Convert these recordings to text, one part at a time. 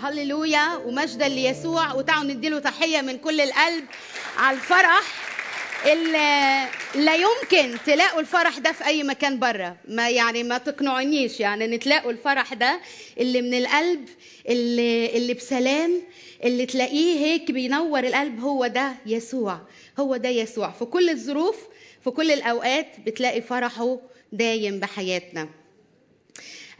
وهللويا ومجدا ليسوع وتعالوا نديله تحية من كل القلب على الفرح اللي لا يمكن تلاقوا الفرح ده في أي مكان بره ما يعني ما تقنعونيش يعني نتلاقوا الفرح ده اللي من القلب اللي اللي بسلام اللي تلاقيه هيك بينور القلب. هو ده يسوع هو ده يسوع. في كل الظروف في كل الأوقات بتلاقي فرحه دايم بحياتنا.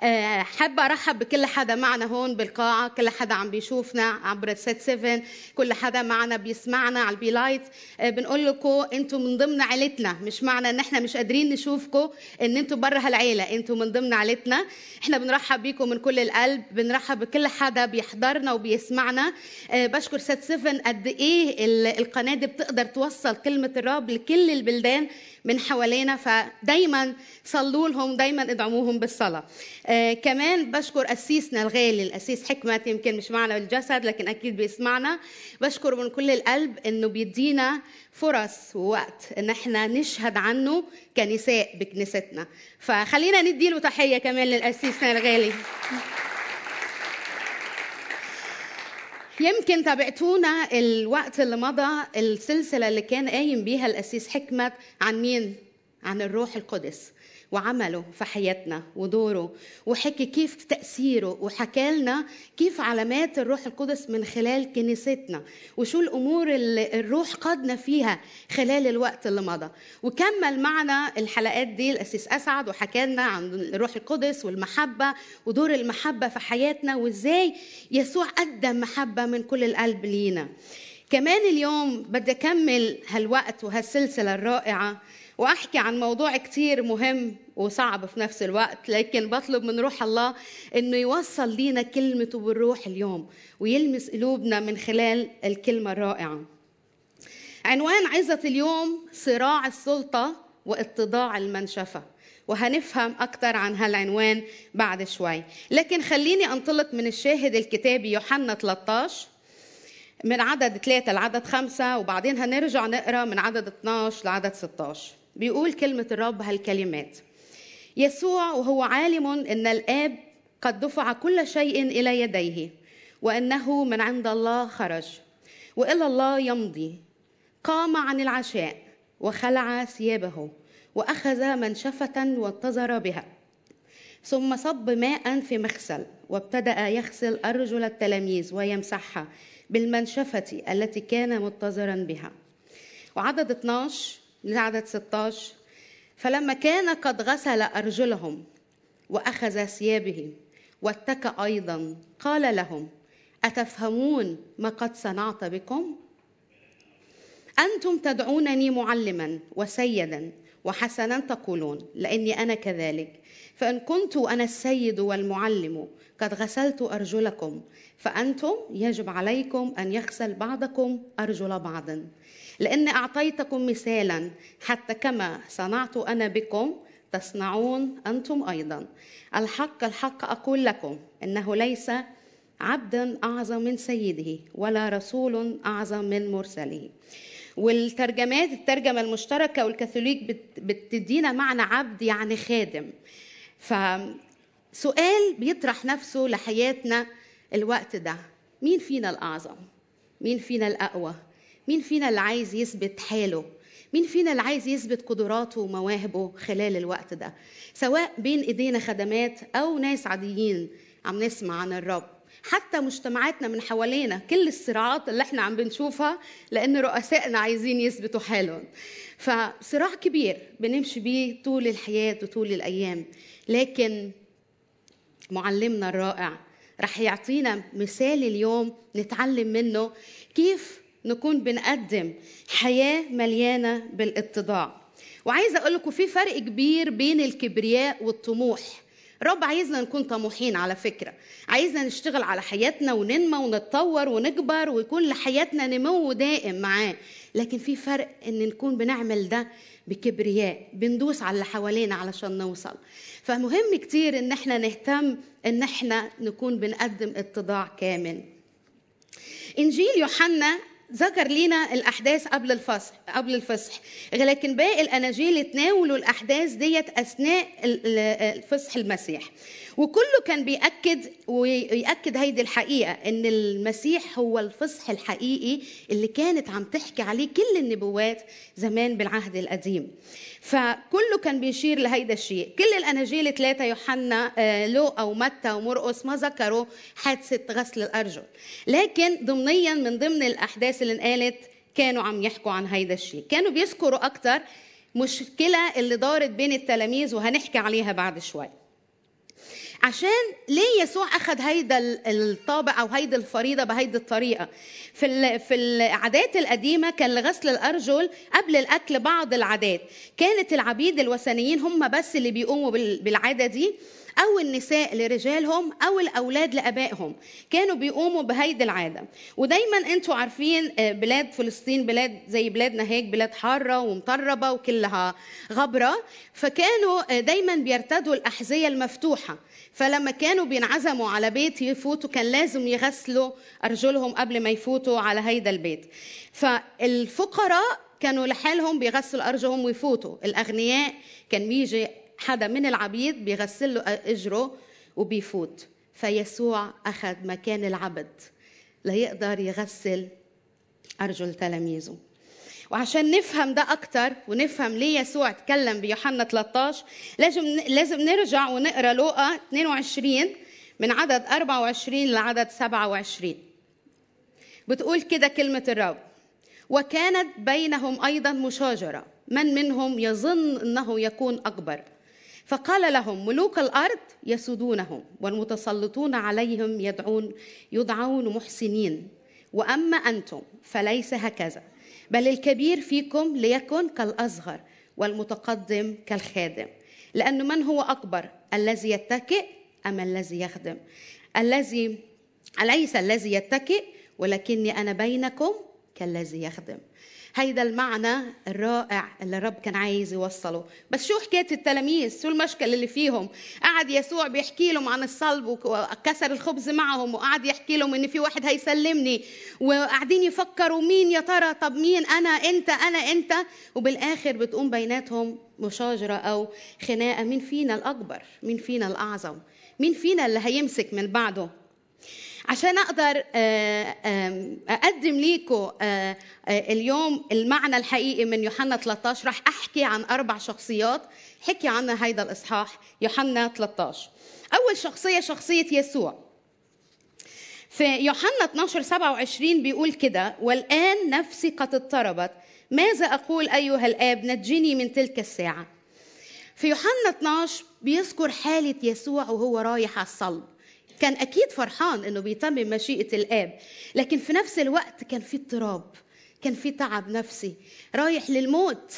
آه، حابة أرحب بكل حدا معنا هون بالقاعة كل حدا عم بيشوفنا عبر سات 7 كل حدا معنا بيسمعنا على ال Be Light. آه، بنقول لكم أنتم من ضمن عيلتنا مش معنى أن إحنا مش قادرين نشوفكم أن أنتم برا هالعيلة أنتم من ضمن عيلتنا. إحنا بنرحب بيكم من كل القلب بنرحب بكل حدا بيحضرنا وبيسمعنا. آه، بشكر سات 7 قد إيه ال- القناة دي بتقدر توصل كلمة الرب لكل البلدان من حوالينا. فدايما صلوا لهم دايما ادعموهم بالصلاة. آه كمان بشكر قسيسنا الغالي القسيس حكمة يمكن مش معنا بالجسد لكن أكيد بيسمعنا. بشكر من كل القلب إنه بيدينا فرص ووقت إن إحنا نشهد عنه كنساء بكنيستنا. فخلينا ندي له تحية كمان للقسيسنا الغالي. يمكن تابعتونا الوقت اللي مضى السلسلة اللي كان قايم بيها الأسيس حكمت عن مين؟ عن الروح القدس وعمله في حياتنا ودوره وحكي كيف تأثيره وحكى لنا كيف علامات الروح القدس من خلال كنيستنا وشو الأمور اللي الروح قادنا فيها خلال الوقت اللي مضى. وكمل معنا الحلقات دي الأسيس أسعد وحكى لنا عن الروح القدس والمحبة ودور المحبة في حياتنا وإزاي يسوع قدم محبة من كل القلب لينا. كمان اليوم بدي أكمل هالوقت وهالسلسلة الرائعة وأحكي عن موضوع كتير مهم وصعب في نفس الوقت لكن بطلب من روح الله إنه يوصل لينا كلمته بالروح اليوم ويلمس قلوبنا من خلال الكلمة الرائعة. عنوان عظة اليوم صراع السلطة واتضاع المنشفة. وهنفهم أكثر عن هالعنوان بعد شوي. لكن خليني أنطلق من الشاهد الكتابي يوحنا 13 من عدد ثلاثة لعدد خمسة وبعدين هنرجع نقرأ من عدد 12 لعدد 16 بيقول كلمة الرب هالكلمات. يسوع وهو عالم إن الآب قد دفع كل شيء إلى يديه وإنه من عند الله خرج وإلى الله يمضي. قام عن العشاء وخلع ثيابه وأخذ منشفة وانتظر بها. ثم صب ماء في مغسل وابتدأ يغسل أرجل التلاميذ ويمسحها بالمنشفة التي كان منتظرا بها. وعدد 12 لعدد 16 فلما كان قد غسل أرجلهم وأخذ ثيابه واتكى أيضا قال لهم أتفهمون ما قد صنعت بكم؟ أنتم تدعونني معلما وسيدا وحسنا تقولون لأني أنا كذلك. فإن كنت أنا السيد والمعلم قد غسلت أرجلكم فأنتم يجب عليكم أن يغسل بعضكم أرجل بعض. لأن أعطيتكم مثالا حتى كما صنعت أنا بكم تصنعون أنتم أيضا. الحق الحق أقول لكم إنه ليس عبدا أعظم من سيده ولا رسول أعظم من مرسله. والترجمات الترجمة المشتركة والكاثوليك بت- بتدينا معنى عبد يعني خادم. فسؤال بيطرح نفسه لحياتنا الوقت ده. مين فينا الأعظم؟ مين فينا الأقوى؟ مين فينا اللي عايز يثبت حاله؟ مين فينا اللي عايز يثبت قدراته ومواهبه خلال الوقت ده؟ سواء بين إيدينا خدمات أو ناس عاديين عم نسمع عن الرب. حتى مجتمعاتنا من حوالينا كل الصراعات اللي إحنا عم بنشوفها لأن رؤسائنا عايزين يثبتوا حالهم. فصراع كبير بنمشي بيه طول الحياة وطول الأيام لكن معلمنا الرائع رح يعطينا مثال اليوم نتعلم منه كيف نكون بنقدم حياة مليانة بالاتضاع. وعايزة أقول لكم في فرق كبير بين الكبرياء والطموح. رب عايزنا نكون طموحين على فكرة. عايزنا نشتغل على حياتنا وننمى ونتطور ونكبر ويكون لحياتنا نمو دائم معاه. لكن في فرق إن نكون بنعمل ده بكبرياء بندوس على اللي حوالينا علشان نوصل. فمهم كتير إن إحنا نهتم إن إحنا نكون بنقدم اتضاع كامل. إنجيل يوحنا ذكر لنا الأحداث قبل الفصح قبل الفصح. لكن باقي الأناجيل تناولوا الأحداث ديت ال- فصح المسيح. وكله كان بيأكد ويأكد هيدي الحقيقة إن المسيح هو الفصح الحقيقي اللي كانت عم تحكي عليه كل النبوات زمان بالعهد القديم. فكله كان بيشير لهيدا الشيء. كل الأناجيل ثلاثة يوحنا آه، لوقا ومتى ومرقس ما ذكروا حادثة غسل الأرجل. لكن ضمنيا من ضمن الأحداث اللي انقالت كانوا عم يحكوا عن هيدا الشيء. كانوا بيذكروا أكثر مشكلة اللي دارت بين التلاميذ وهنحكي عليها بعد شوي. عشان ليه يسوع أخذ هيدا الطابع أو هيدا الفريضة بهيدي الطريقة؟ في في العادات القديمة كان لغسل الأرجل قبل الأكل بعض العادات. كانت العبيد الوثنيين هم بس اللي بيقوموا بالعادة دي. أو النساء لرجالهم أو الأولاد لأبائهم. كانوا بيقوموا بهيدي العادة. ودايما أنتوا عارفين آه، بلاد فلسطين بلاد زي بلادنا هيك بلاد حارة ومطربة وكلها غبرة. فكانوا آه، دايما بيرتدوا الأحذية المفتوحة. فلما كانوا بينعزموا على بيت يفوتوا كان لازم يغسلوا أرجلهم قبل ما يفوتوا على هيدا البيت. فالفقراء كانوا لحالهم بيغسلوا أرجلهم ويفوتوا. الأغنياء كان بيجي حدا من العبيد بيغسل له إجره وبيفوت. فيسوع أخذ مكان العبد ليقدر يغسل أرجل تلاميذه. وعشان نفهم ده أكثر ونفهم ليه يسوع تكلم بيوحنا 13 لازم لازم نرجع ونقرأ لوقا 22 من عدد 24 لعدد 27 بتقول كده كلمة الرب وكانت بينهم أيضا مشاجرة من منهم يظن إنه يكون أكبر فقال لهم ملوك الأرض يسودونهم والمتسلطون عليهم يدعون يدعون محسنين. وأما أنتم فليس هكذا بل الكبير فيكم ليكن كالأصغر والمتقدم كالخادم. لأن من هو أكبر الذي يتكئ أم الذي يخدم؟ الذي أليس الذي يتكئ؟ ولكني أنا بينكم كالذي يخدم. هيدا المعنى الرائع اللي الرب كان عايز يوصله. بس شو حكايه التلاميذ؟ شو المشكلة اللي فيهم؟ قعد يسوع بيحكي لهم عن الصلب وكسر الخبز معهم وقعد يحكي لهم إن في واحد هيسلمني وقاعدين يفكروا مين يا ترى؟ طب مين أنا؟ أنت أنا أنت. وبالآخر بتقوم بيناتهم مشاجرة أو خناقة. مين فينا الأكبر؟ مين فينا الأعظم؟ مين فينا اللي هيمسك من بعده؟ عشان أقدر آه، أقدم لكم آه، آه، اليوم المعنى الحقيقي من يوحنا 13 راح أحكي عن أربع شخصيات. حكي عنها هيدا الإصحاح يوحنا 13 أول شخصية شخصية يسوع. في يوحنا 12 27 بيقول كده والآن نفسي قد اضطربت ماذا أقول أيها الآب؟ نجني من تلك الساعة. في يوحنا 12 بيذكر حالة يسوع وهو رايح على الصلب. كان أكيد فرحان إنه بيتمم مشيئة الآب لكن في نفس الوقت كان في اضطراب كان في تعب نفسي رايح للموت.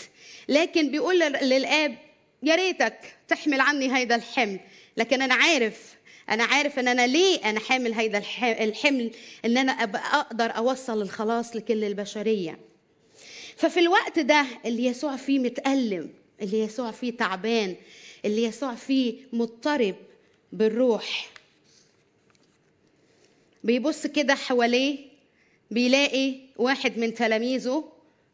لكن بيقول للآب يا ريتك تحمل عني هيدا الحمل. لكن أنا عارف أنا عارف إن أنا ليه أنا حامل هيدا الحمل إن أنا ابقى أقدر أوصل الخلاص لكل البشرية. ففي الوقت ده اللي يسوع فيه متألم اللي يسوع فيه تعبان اللي يسوع فيه مضطرب بالروح بيبص كده حواليه بيلاقي واحد من تلاميذه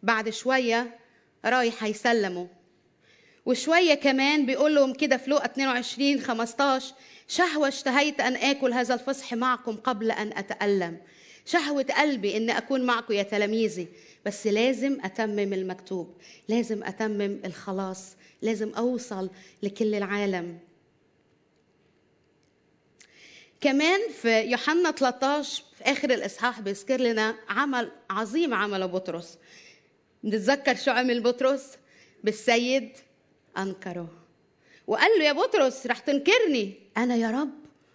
بعد شوية رايح هيسلمه. وشوية كمان بيقول لهم كده في لوقا 22 15 شهوة اشتهيت أن آكل هذا الفصح معكم قبل أن أتألم. شهوة قلبي أن أكون معكم يا تلاميذي. بس لازم أتمم المكتوب لازم أتمم الخلاص لازم أوصل لكل العالم. كمان في يوحنا 13 في آخر الإصحاح بيذكر لنا عمل عظيم عمله بطرس. نتذكر شو عمل بطرس؟ بالسيد أنكره. وقال له يا بطرس رح تنكرني. أنا يا رب.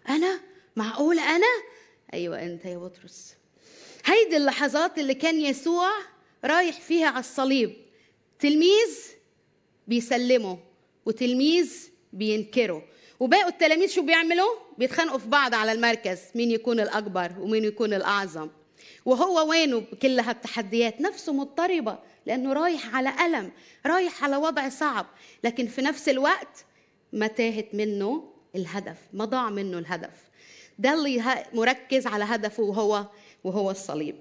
أنا؟ معقوله أنا؟ أيوه أنت يا بطرس. هيدي اللحظات اللي كان يسوع رايح فيها على الصليب تلميذ بيسلمه وتلميذ بينكره. وباقوا التلاميذ شو بيعملوا؟ بيتخانقوا في بعض على المركز مين يكون الأكبر ومين يكون الأعظم. وهو وينه بكل هالتحديات؟ نفسه مضطربة لأنه رايح على ألم رايح على وضع صعب. لكن في نفس الوقت ما تاهت منه الهدف ما ضاع منه الهدف. ده اللي مركز على هدفه وهو وهو الصليب.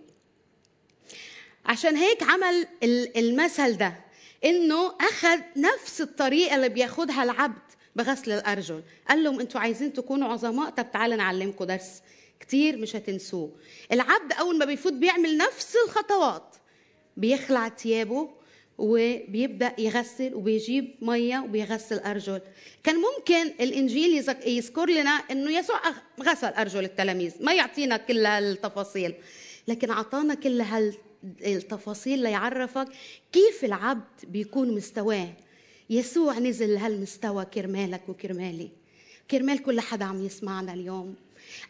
عشان هيك عمل المثل ده إنه أخذ نفس الطريقة اللي بياخدها العبد بغسل الأرجل. قال لهم أنتوا عايزين تكونوا عظماء؟ طب تعالى نعلمكم درس. كتير مش هتنسوه. العبد أول ما بيفوت بيعمل نفس الخطوات. بيخلع ثيابه وبيبدأ يغسل وبيجيب مية وبيغسل أرجل. كان ممكن الإنجيل يذكر لنا إنه يسوع غسل أرجل التلاميذ. ما يعطينا كل هالتفاصيل. لكن أعطانا كل هالتفاصيل ليعرفك كيف العبد بيكون مستواه. يسوع نزل لهالمستوى كرمالك وكرمالي. كرمال كل حدا عم يسمعنا اليوم.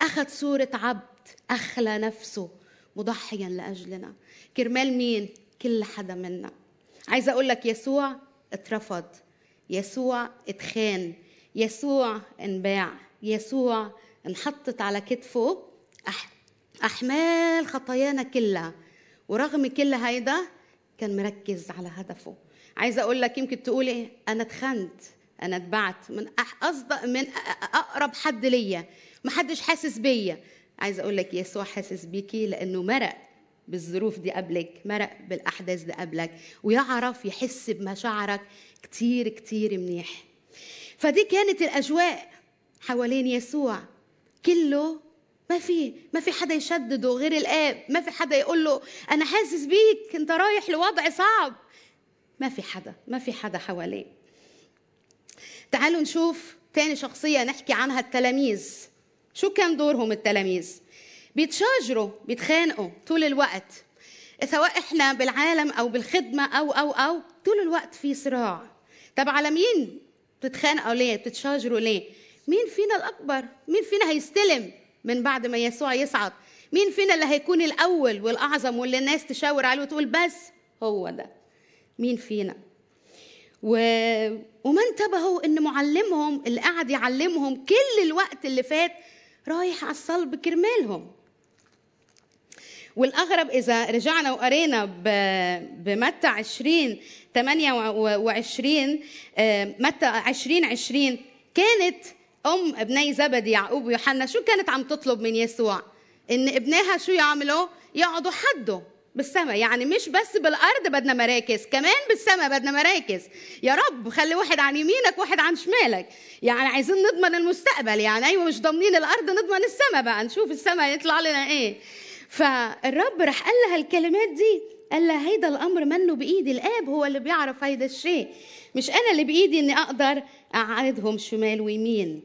أخذ صورة عبد أخلى نفسه مضحيا لأجلنا. كرمال مين؟ كل حدا منا. عايزة أقول لك يسوع اترفض. يسوع اتخان. يسوع انباع. يسوع انحطت على كتفه. أح أحمال خطايانا كلها. ورغم كل هيدا كان مركز على هدفه. عايزة أقول لك يمكن تقولي أنا اتخنت أنا اتبعت من أصدق من أقرب حد ليا ما حدش حاسس بيا. عايزة أقول لك يسوع حاسس بيكي لأنه مرق بالظروف دي قبلك مرق بالأحداث دي قبلك ويعرف يحس بمشاعرك كتير كتير منيح. فدي كانت الأجواء حوالين يسوع. كله ما في ما في حدا يشدده غير الآب ما في حدا يقول له أنا حاسس بيك أنت رايح لوضع صعب. ما في حدا ما في حدا حواليه. تعالوا نشوف تاني شخصية نحكي عنها التلاميذ. شو كان دورهم التلاميذ؟ بيتشاجروا بيتخانقوا طول الوقت. سواء إحنا بالعالم أو بالخدمة أو أو أو طول الوقت في صراع. طب على مين بتتخانقوا ليه؟ بتتشاجروا ليه؟ مين فينا الأكبر؟ مين فينا هيستلم من بعد ما يسوع يصعد مين فينا اللي هيكون الأول والأعظم واللي الناس تشاور عليه وتقول بس هو ده؟ مين فينا. و... وما انتبهوا ان معلمهم اللي قاعد يعلمهم كل الوقت اللي فات رايح على الصلب كرمالهم والأغرب إذا رجعنا وقرينا بمتى 20 28 متى 20 20 كانت أم ابني زبدي يعقوب ويوحنا. شو كانت عم تطلب من يسوع؟ إن ابنائها شو يعملوا؟ يقعدوا حده بالسماء يعني مش بس بالأرض بدنا مراكز كمان بالسماء بدنا مراكز. يا رب خلي واحد عن يمينك واحد عن شمالك. يعني عايزين نضمن المستقبل يعني أيوه مش ضامنين الأرض نضمن السماء بقى نشوف السماء يطلع لنا إيه. فالرب راح قال لها الكلمات دي قال لها هيدا الأمر منه بإيدي الآب هو اللي بيعرف هيدا الشيء. مش أنا اللي بإيدي إني أقدر اعرضهم شمال ويمين.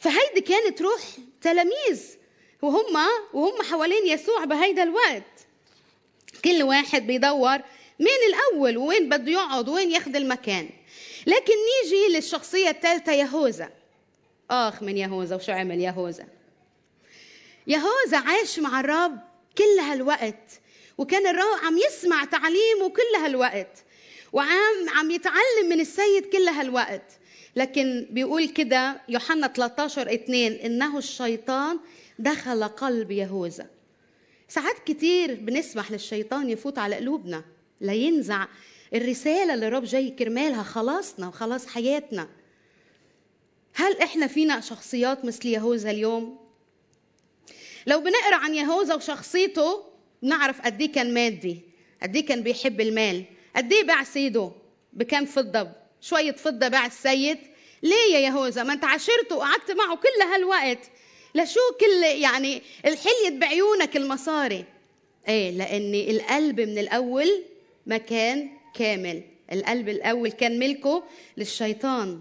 فهيدي كانت روح تلاميذ وهم وهم حوالين يسوع بهيدا الوقت. كل واحد بيدور مين الأول وين بده يقعد وين ياخذ المكان. لكن نيجي للشخصية الثالثة يهوذا آخ من يهوذا وشو عمل يهوذا يهوذا عاش مع الرب كل هالوقت وكان الرب عم يسمع تعليمه كل هالوقت وعم عم يتعلم من السيد كل هالوقت. لكن بيقول كده يوحنا 13 2 إنه الشيطان دخل قلب يهوذا ساعات كتير بنسمح للشيطان يفوت على قلوبنا لينزع الرسالة اللي الرب جاي كرمالها خلاصنا وخلاص حياتنا هل إحنا فينا شخصيات مثل يهوذا اليوم؟ لو بنقرأ عن يهوذا وشخصيته بنعرف قد إيه كان مادي، قد إيه كان بيحب المال، قد إيه باع سيده بكم فضة، شوية فضة باع السيد، ليه يا يهوذا؟ ما أنت عاشرته وقعدت معه كل هالوقت، لشو كل يعني الحلية بعيونك المصاري؟ إيه لأن القلب من الأول ما كان كامل. القلب الأول كان ملكه للشيطان.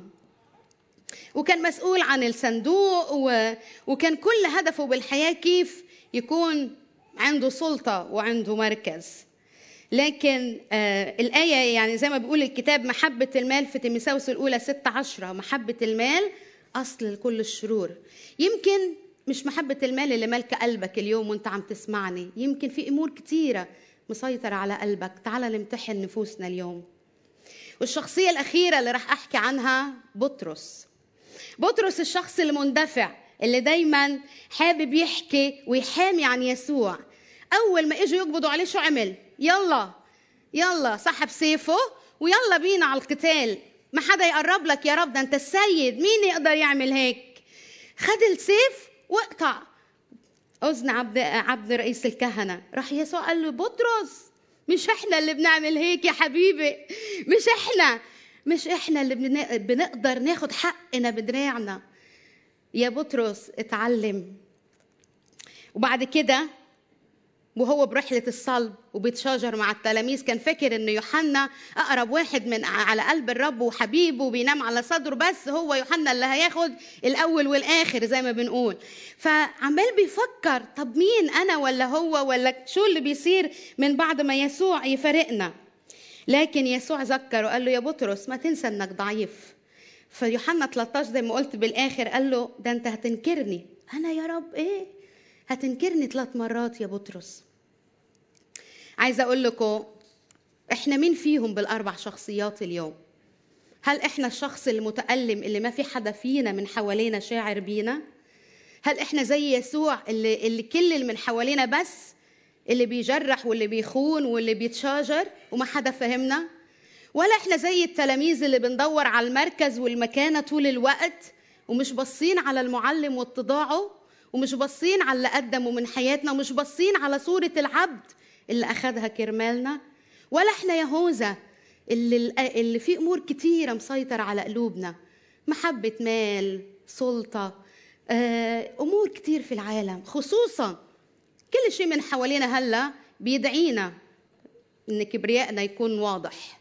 وكان مسؤول عن الصندوق و... وكان كل هدفه بالحياة كيف يكون عنده سلطة وعنده مركز. لكن آه الآية يعني زي ما بيقول الكتاب محبة المال في تيمساوس الأولى ستة عشرة. محبة المال أصل لكل الشرور. يمكن مش محبة المال اللي مالكة قلبك اليوم وانت عم تسمعني. يمكن في أمور كتيرة مسيطرة على قلبك. تعال نمتحن نفوسنا اليوم. والشخصية الأخيرة اللي راح أحكي عنها بطرس. بطرس الشخص المندفع اللي دايما حابب يحكي ويحامي عن يسوع. أول ما إجوا يقبضوا عليه شو عمل؟ يلا يلا سحب سيفه ويلا بينا على القتال. ما حدا يقرب لك يا رب ده أنت السيد. مين يقدر يعمل هيك؟ خد السيف واقطع اذن عبد عبد رئيس الكهنة. راح يسوع قال له بطرس مش إحنا اللي بنعمل هيك يا حبيبي؟ مش إحنا مش إحنا اللي بنقدر ناخد حقنا بدراعنا. يا بطرس اتعلم. وبعد كده وهو برحلة الصلب وبيتشاجر مع التلاميذ. كان فاكر ان يوحنا أقرب واحد من على قلب الرب وحبيبه وبينام على صدره بس هو يوحنا اللي هياخد الأول والآخر زي ما بنقول. فعمال بيفكر طب مين أنا ولا هو ولا شو اللي بيصير من بعد ما يسوع يفارقنا؟ لكن يسوع ذكر وقال له يا بطرس ما تنسى إنك ضعيف. فيوحنا 13 زي ما قلت بالآخر قال له ده أنت هتنكرني. أنا يا رب إيه؟ هتنكرني ثلاث مرات يا بطرس. عايزه أقول لكم إحنا مين فيهم بالأربع شخصيات اليوم؟ هل إحنا الشخص المتألم اللي ما في حدا فينا من حوالينا شاعر بينا؟ هل إحنا زي يسوع اللي, اللي كل اللي من حوالينا بس اللي بيجرح واللي بيخون واللي بيتشاجر وما حدا فهمنا؟ ولا إحنا زي التلاميذ اللي بندور على المركز والمكانة طول الوقت ومش باصين على المعلم واتضاعه؟ ومش باصين على اللي قدمه من حياتنا ومش باصين على صورة العبد اللي أخدها كرمالنا. ولا إحنا يهوذا اللي, اللي في أمور كتيرة مسيطر على قلوبنا. محبة مال سلطة آه، أمور كتير في العالم. خصوصا كل شيء من حوالينا هلأ بيدعينا إن كبريائنا يكون واضح.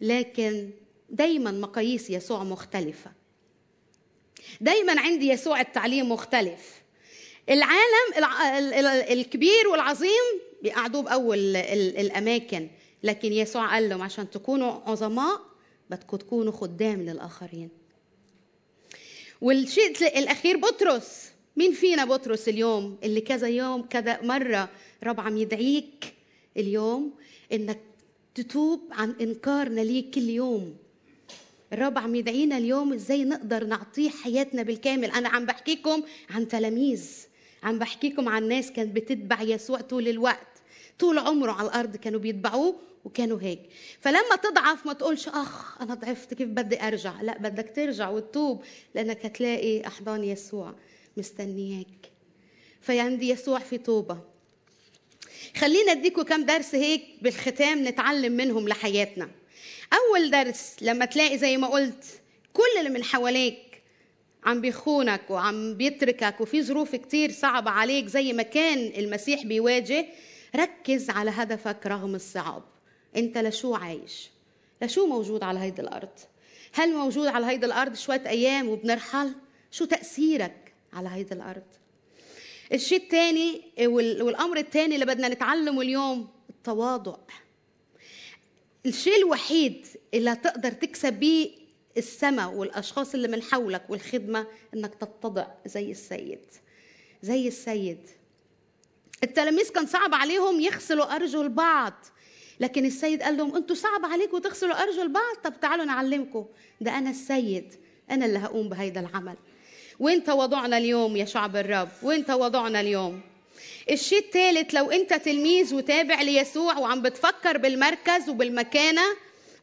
لكن دايما مقاييس يسوع مختلفة. دايما عندي يسوع التعليم مختلف. العالم الكبير والعظيم بيقعدوه بأول الأماكن. لكن يسوع قال لهم عشان تكونوا عظماء بدكم تكونوا خدام للآخرين. والشيء الأخير بطرس. مين فينا بطرس اليوم؟ اللي كذا يوم كذا مرة رب عم يدعيك اليوم إنك تتوب عن إنكارنا ليك كل يوم. الرب عم يدعينا اليوم إزاي نقدر نعطيه حياتنا بالكامل. أنا عم بحكيكم عن تلاميذ. عم بحكيكم عن ناس كانت بتتبع يسوع طول الوقت. طول عمره على الأرض كانوا بيتبعوه وكانوا هيك. فلما تضعف ما تقولش أخ أنا ضعفت كيف بدي أرجع؟ لا بدك ترجع وتتوب لأنك هتلاقي أحضان يسوع مستنياك. فعندي يسوع في توبة. خلينا اديكم كم درس هيك بالختام نتعلم منهم لحياتنا. أول درس لما تلاقي زي ما قلت كل اللي من حواليك عم بيخونك وعم بيتركك وفي ظروف كتير صعبة عليك زي ما كان المسيح بيواجه ركز على هدفك رغم الصعاب. انت لشو عايش؟ لشو موجود على هيدي الأرض؟ هل موجود على هيدي الأرض شوية أيام وبنرحل؟ شو تأثيرك على هيدي الأرض؟ الشيء الثاني والأمر الثاني اللي بدنا نتعلمه اليوم التواضع. الشيء الوحيد اللي تقدر تكسب بيه السماء والأشخاص اللي من حولك والخدمة إنك تتضع زي السيد زي السيد. التلاميذ كان صعب عليهم يغسلوا أرجل بعض لكن السيد قال لهم أنتوا صعب عليكم تغسلوا أرجل بعض طب تعالوا نعلمكم. ده أنا السيد أنا اللي هقوم بهيدا العمل. وين تواضعنا اليوم يا شعب الرب؟ وين تواضعنا اليوم؟ الشيء الثالث لو أنت تلميذ وتابع ليسوع وعم بتفكر بالمركز وبالمكانة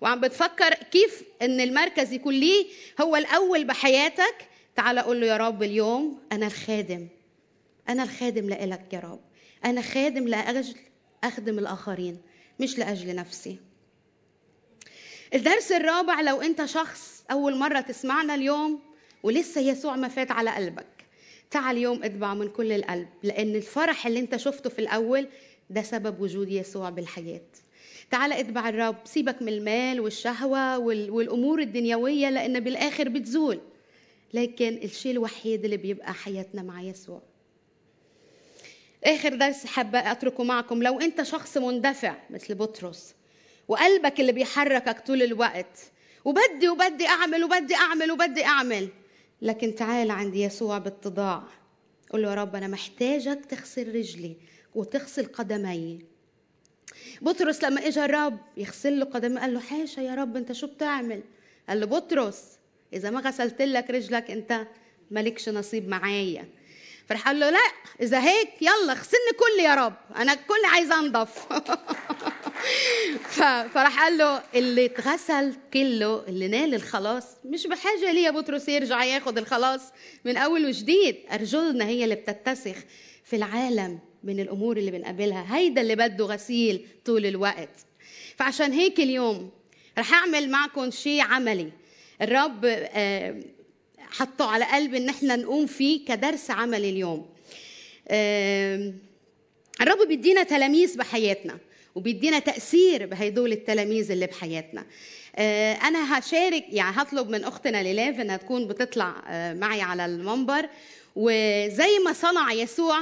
وعم بتفكر كيف إن المركز يكون ليه هو الأول بحياتك. تعال قول له يا رب اليوم أنا الخادم. أنا الخادم لإلك يا رب. أنا خادم لأجل أخدم الآخرين مش لأجل نفسي. الدرس الرابع لو أنت شخص أول مرة تسمعنا اليوم ولسه يسوع ما فات على قلبك تعال اليوم اتبع من كل القلب لأن الفرح اللي أنت شفته في الأول ده سبب وجود يسوع بالحياة. تعال اتبع الرب سيبك من المال والشهوة والأمور الدنيوية لأن بالآخر بتزول. لكن الشيء الوحيد اللي بيبقى حياتنا مع يسوع. آخر درس حابة أتركه معكم. لو أنت شخص مندفع مثل بطرس وقلبك اللي بيحركك طول الوقت وبدي وبدي أعمل وبدي أعمل وبدي أعمل لكن تعال عند يسوع باتضاع قول له يا رب أنا محتاجك تغسل رجلي وتغسل قدمي. بطرس لما اجى الرب يغسل له قدمي قال له حاشا يا رب أنت شو بتعمل؟ قال له بطرس إذا ما غسلت لك رجلك أنت مالكش نصيب معايا. فراح قال له لا إذا هيك يلا اغسلني كل يا رب أنا كل عايز أنضف. فراح قال له اللي اتغسل كله اللي نال الخلاص مش بحاجة ليه يا بطرس يرجع ياخد الخلاص من أول وجديد؟ أرجلنا هي اللي بتتسخ في العالم. من الأمور اللي بنقابلها. هيدا اللي بده غسيل طول الوقت. فعشان هيك اليوم رح أعمل معكم شيء عملي. الرب آه، حطه على قلبي إن إحنا نقوم فيه كدرس عملي اليوم. آه، الرب بيدينا تلاميذ بحياتنا وبيدينا تأثير بهدول التلاميذ اللي بحياتنا. آه، أنا هشارك يعني هطلب من أختنا ليلاف إنها تكون بتطلع معي على المنبر. وزي ما صنع يسوع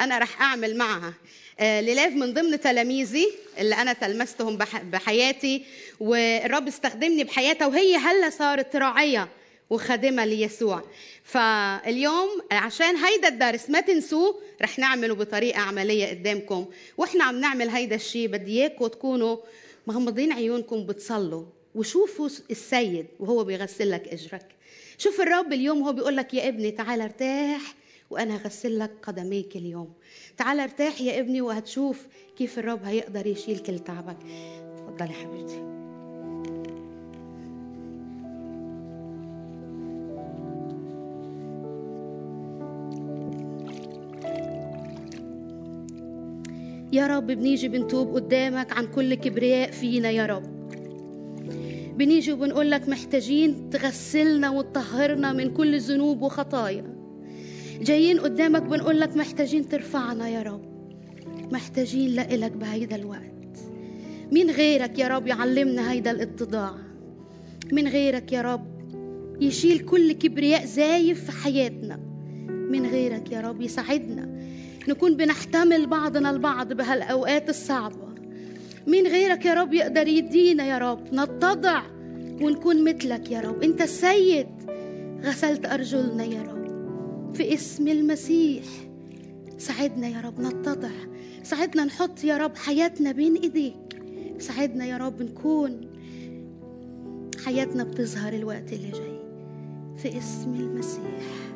أنا رح أعمل معها. ليلاف من ضمن تلاميذي اللي أنا تلمستهم بحياتي والرب استخدمني بحياتها وهي هلأ صارت راعية وخادمة ليسوع. فاليوم عشان هيدا الدرس ما تنسوه رح نعمله بطريقة عملية قدامكم. وإحنا عم نعمل هيدا الشيء بدي اياكم تكونوا مغمضين عيونكم بتصلوا وشوفوا السيد وهو بيغسل لك إجرك. شوف الرب اليوم وهو بيقول لك يا ابني تعال ارتاح وأنا اغسل لك قدميك اليوم. تعال ارتاح يا ابني وهتشوف كيف الرب هيقدر يشيل كل تعبك. تفضلي حبيبتي. يا رب بنيجي بنتوب قدامك عن كل كبرياء فينا يا رب. بنيجي وبنقول لك محتاجين تغسلنا وتطهرنا من كل ذنوب وخطايا. جايين قدامك بنقول لك محتاجين ترفعنا يا رب. محتاجين لإلك بهيدا الوقت. مين غيرك يا رب يعلمنا هيدا الاتضاع؟ من غيرك يا رب يشيل كل كبرياء زايف في حياتنا؟ من غيرك يا رب يساعدنا نكون بنحتمل بعضنا البعض بهالأوقات الصعبة؟ مين غيرك يا رب يقدر يدينا يا رب نتضع ونكون مثلك يا رب؟ انت السيد غسلت أرجلنا يا رب. في اسم المسيح. ساعدنا يا رب نتضع ساعدنا نحط يا رب حياتنا بين ايديك. ساعدنا يا رب نكون حياتنا بتظهر الوقت اللي جاي. في اسم المسيح.